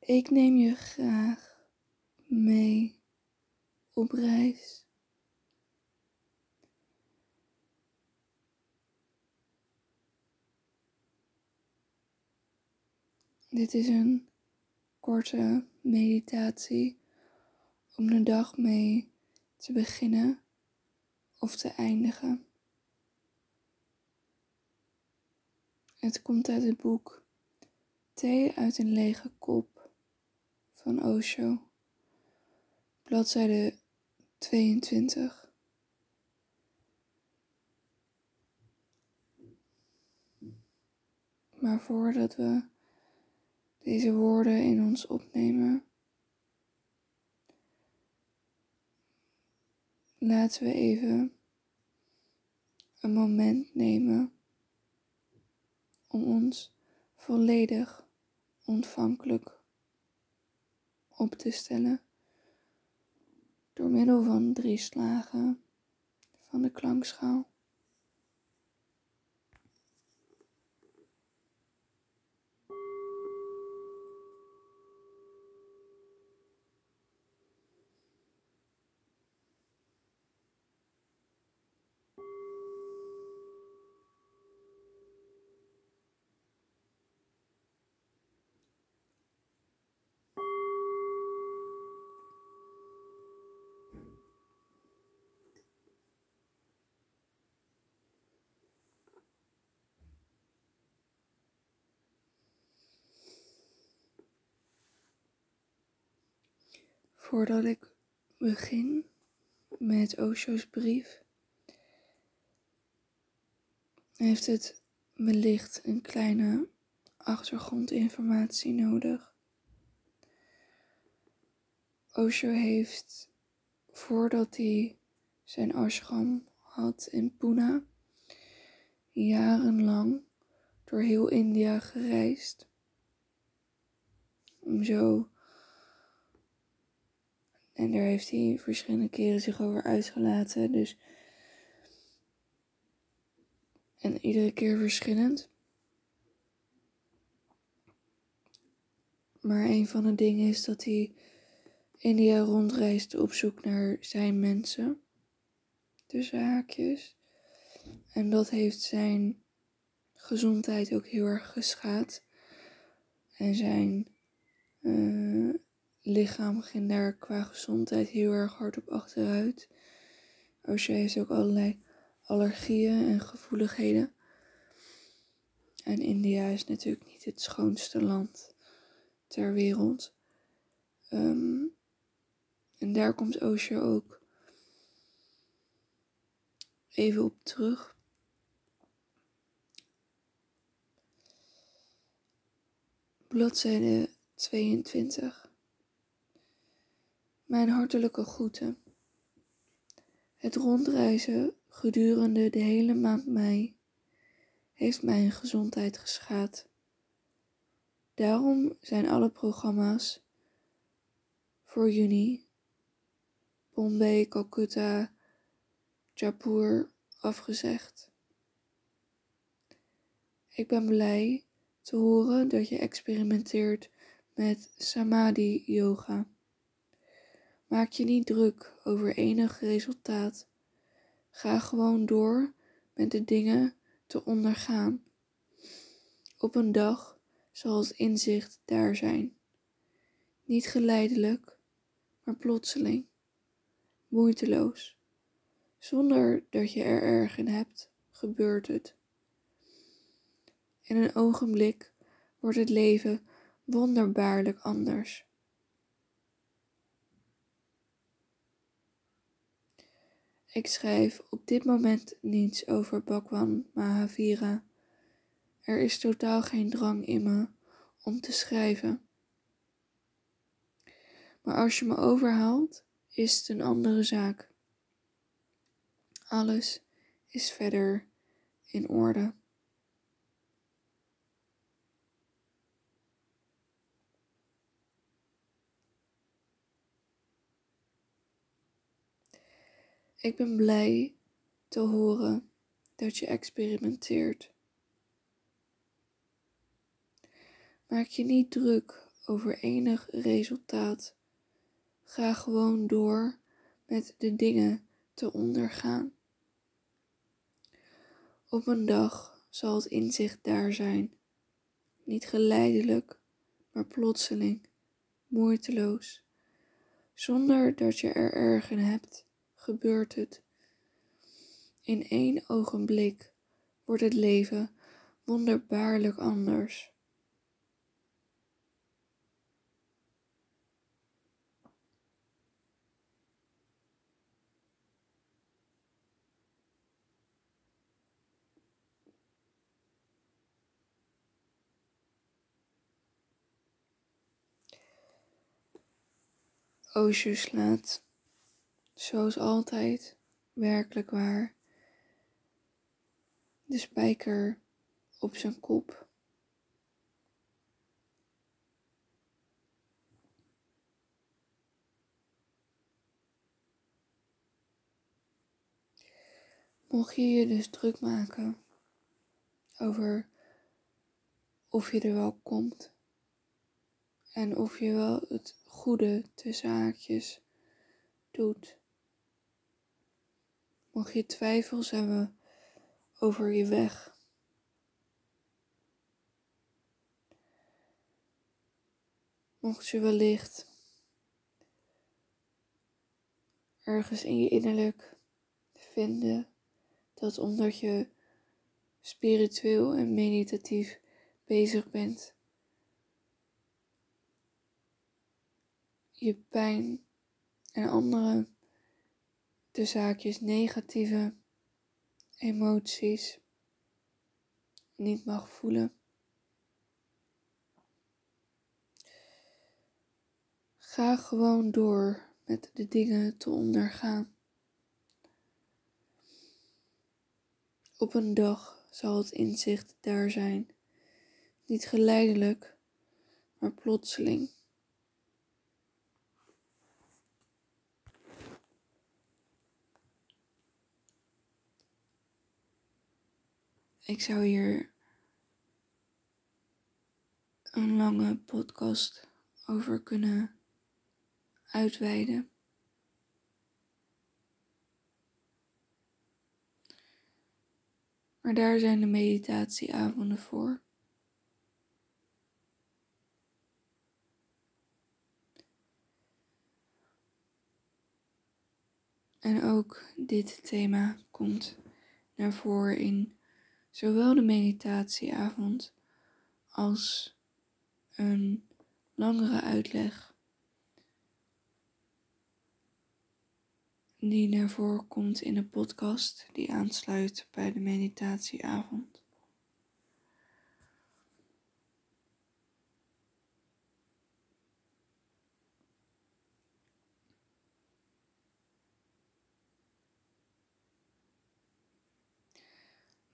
Ik neem je graag mee op reis. Dit is een korte meditatie om de dag mee te beginnen of te eindigen. Het komt uit het boek Thee uit een lege kop van Osho, bladzijde 22. Maar voordat we deze woorden in ons opnemen, laten we even een moment nemen om ons volledig ontvankelijk op te stellen door middel van drie slagen van de klankschaal. Voordat ik begin met Osho's brief, heeft het wellicht een kleine achtergrondinformatie nodig. Osho heeft, voordat hij zijn ashram had in Pune, jarenlang door heel India gereisd. Om zo en daar heeft hij verschillende keren zich over uitgelaten. Dus. En iedere keer verschillend. Maar een van de dingen is dat hij India rondreist op zoek naar zijn mensen. Tussen haakjes. En dat heeft zijn gezondheid ook heel erg geschaad. En zijn uh, lichaam ging daar qua gezondheid heel erg hard op achteruit. Osho heeft ook allerlei allergieën en gevoeligheden. En India is natuurlijk niet het schoonste land ter wereld. Ehm, en daar komt Osho ook even op terug. Bladzijde 22. Mijn hartelijke groeten. Het rondreizen gedurende de hele maand mei heeft mijn gezondheid geschaad. Daarom zijn alle programma's voor juni, Bombay, Calcutta, Jaipur afgezegd. Ik ben blij te horen dat je experimenteert met samadhi yoga. Maak je niet druk over enig resultaat. Ga gewoon door met de dingen te ondergaan. Op een dag zal het inzicht daar zijn. Niet geleidelijk, maar plotseling, moeiteloos. Zonder dat je er erg in hebt, gebeurt het. In een ogenblik wordt het leven wonderbaarlijk anders. Ik schrijf op dit moment niets over Bhagwan Mahavira. Er is totaal geen drang in me om te schrijven. Maar als je me overhaalt, is het een andere zaak. Alles is verder in orde. Ik ben blij te horen dat je experimenteert. Maak je niet druk over enig resultaat. Ga gewoon door met de dingen te ondergaan. Op een dag zal het inzicht daar zijn, niet geleidelijk, maar plotseling, moeiteloos. Zonder dat je er erg in hebt, gebeurt het. In één ogenblik wordt het leven wonderbaarlijk anders. Slaat, zoals altijd, werkelijk waar, de spijker op zijn kop. Mocht je je dus druk maken over of je er wel komt en of je wel het goede tussen haakjes doet. Mocht je twijfels hebben over je weg. Mocht je wellicht ergens in je innerlijk vinden dat omdat je spiritueel en meditatief bezig bent, je pijn en andere de zaakjes negatieve emoties niet mag voelen. Ga gewoon door met de dingen te ondergaan. Op een dag zal het inzicht daar zijn, niet geleidelijk, maar plotseling. Ik zou hier een lange podcast over kunnen uitweiden. Maar daar zijn de meditatieavonden voor. En ook dit thema komt naar voren in zowel de meditatieavond als een langere uitleg die naar voren komt in de podcast die aansluit bij de meditatieavond.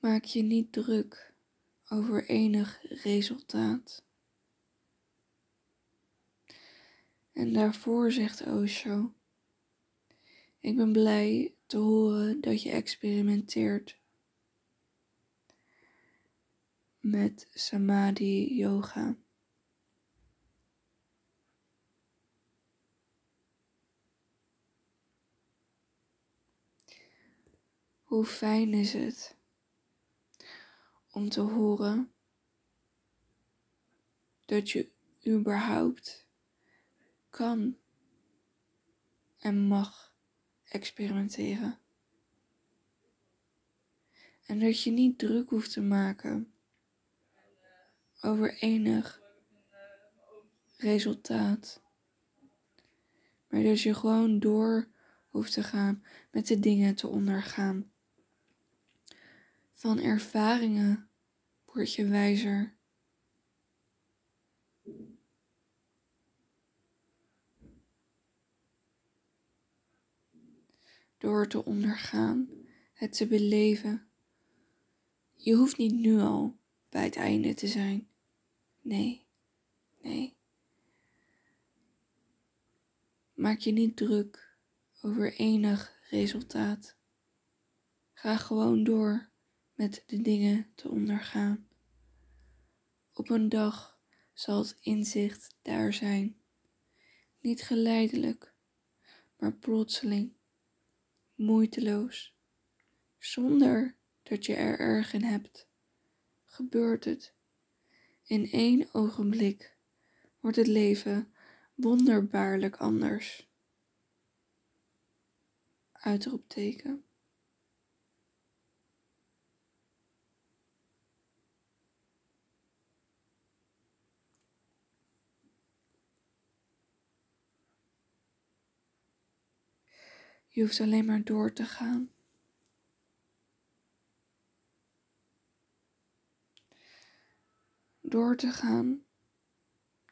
Maak je niet druk over enig resultaat. En daarvoor zegt Osho: Ik ben blij te horen dat je experimenteert met samadhi yoga. Hoe fijn is het om te horen dat je überhaupt kan en mag experimenteren. En dat je niet druk hoeft te maken over enig resultaat. Maar dat je gewoon door hoeft te gaan met de dingen te ondergaan. Van ervaringen word je wijzer. Door te ondergaan, het te beleven. Je hoeft niet nu al bij het einde te zijn. Nee, nee. Maak je niet druk over enig resultaat. Ga gewoon door met de dingen te ondergaan. Op een dag zal het inzicht daar zijn. Niet geleidelijk, maar plotseling, moeiteloos, zonder dat je er erg in hebt, gebeurt het. In één ogenblik wordt het leven wonderbaarlijk anders. Uitroepteken. Je hoeft alleen maar door te gaan. Door te gaan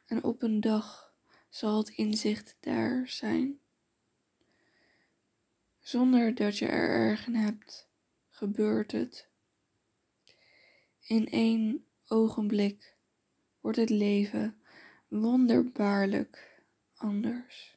en op een dag zal het inzicht daar zijn. Zonder dat je er erg in hebt, gebeurt het. In één ogenblik wordt het leven wonderbaarlijk anders.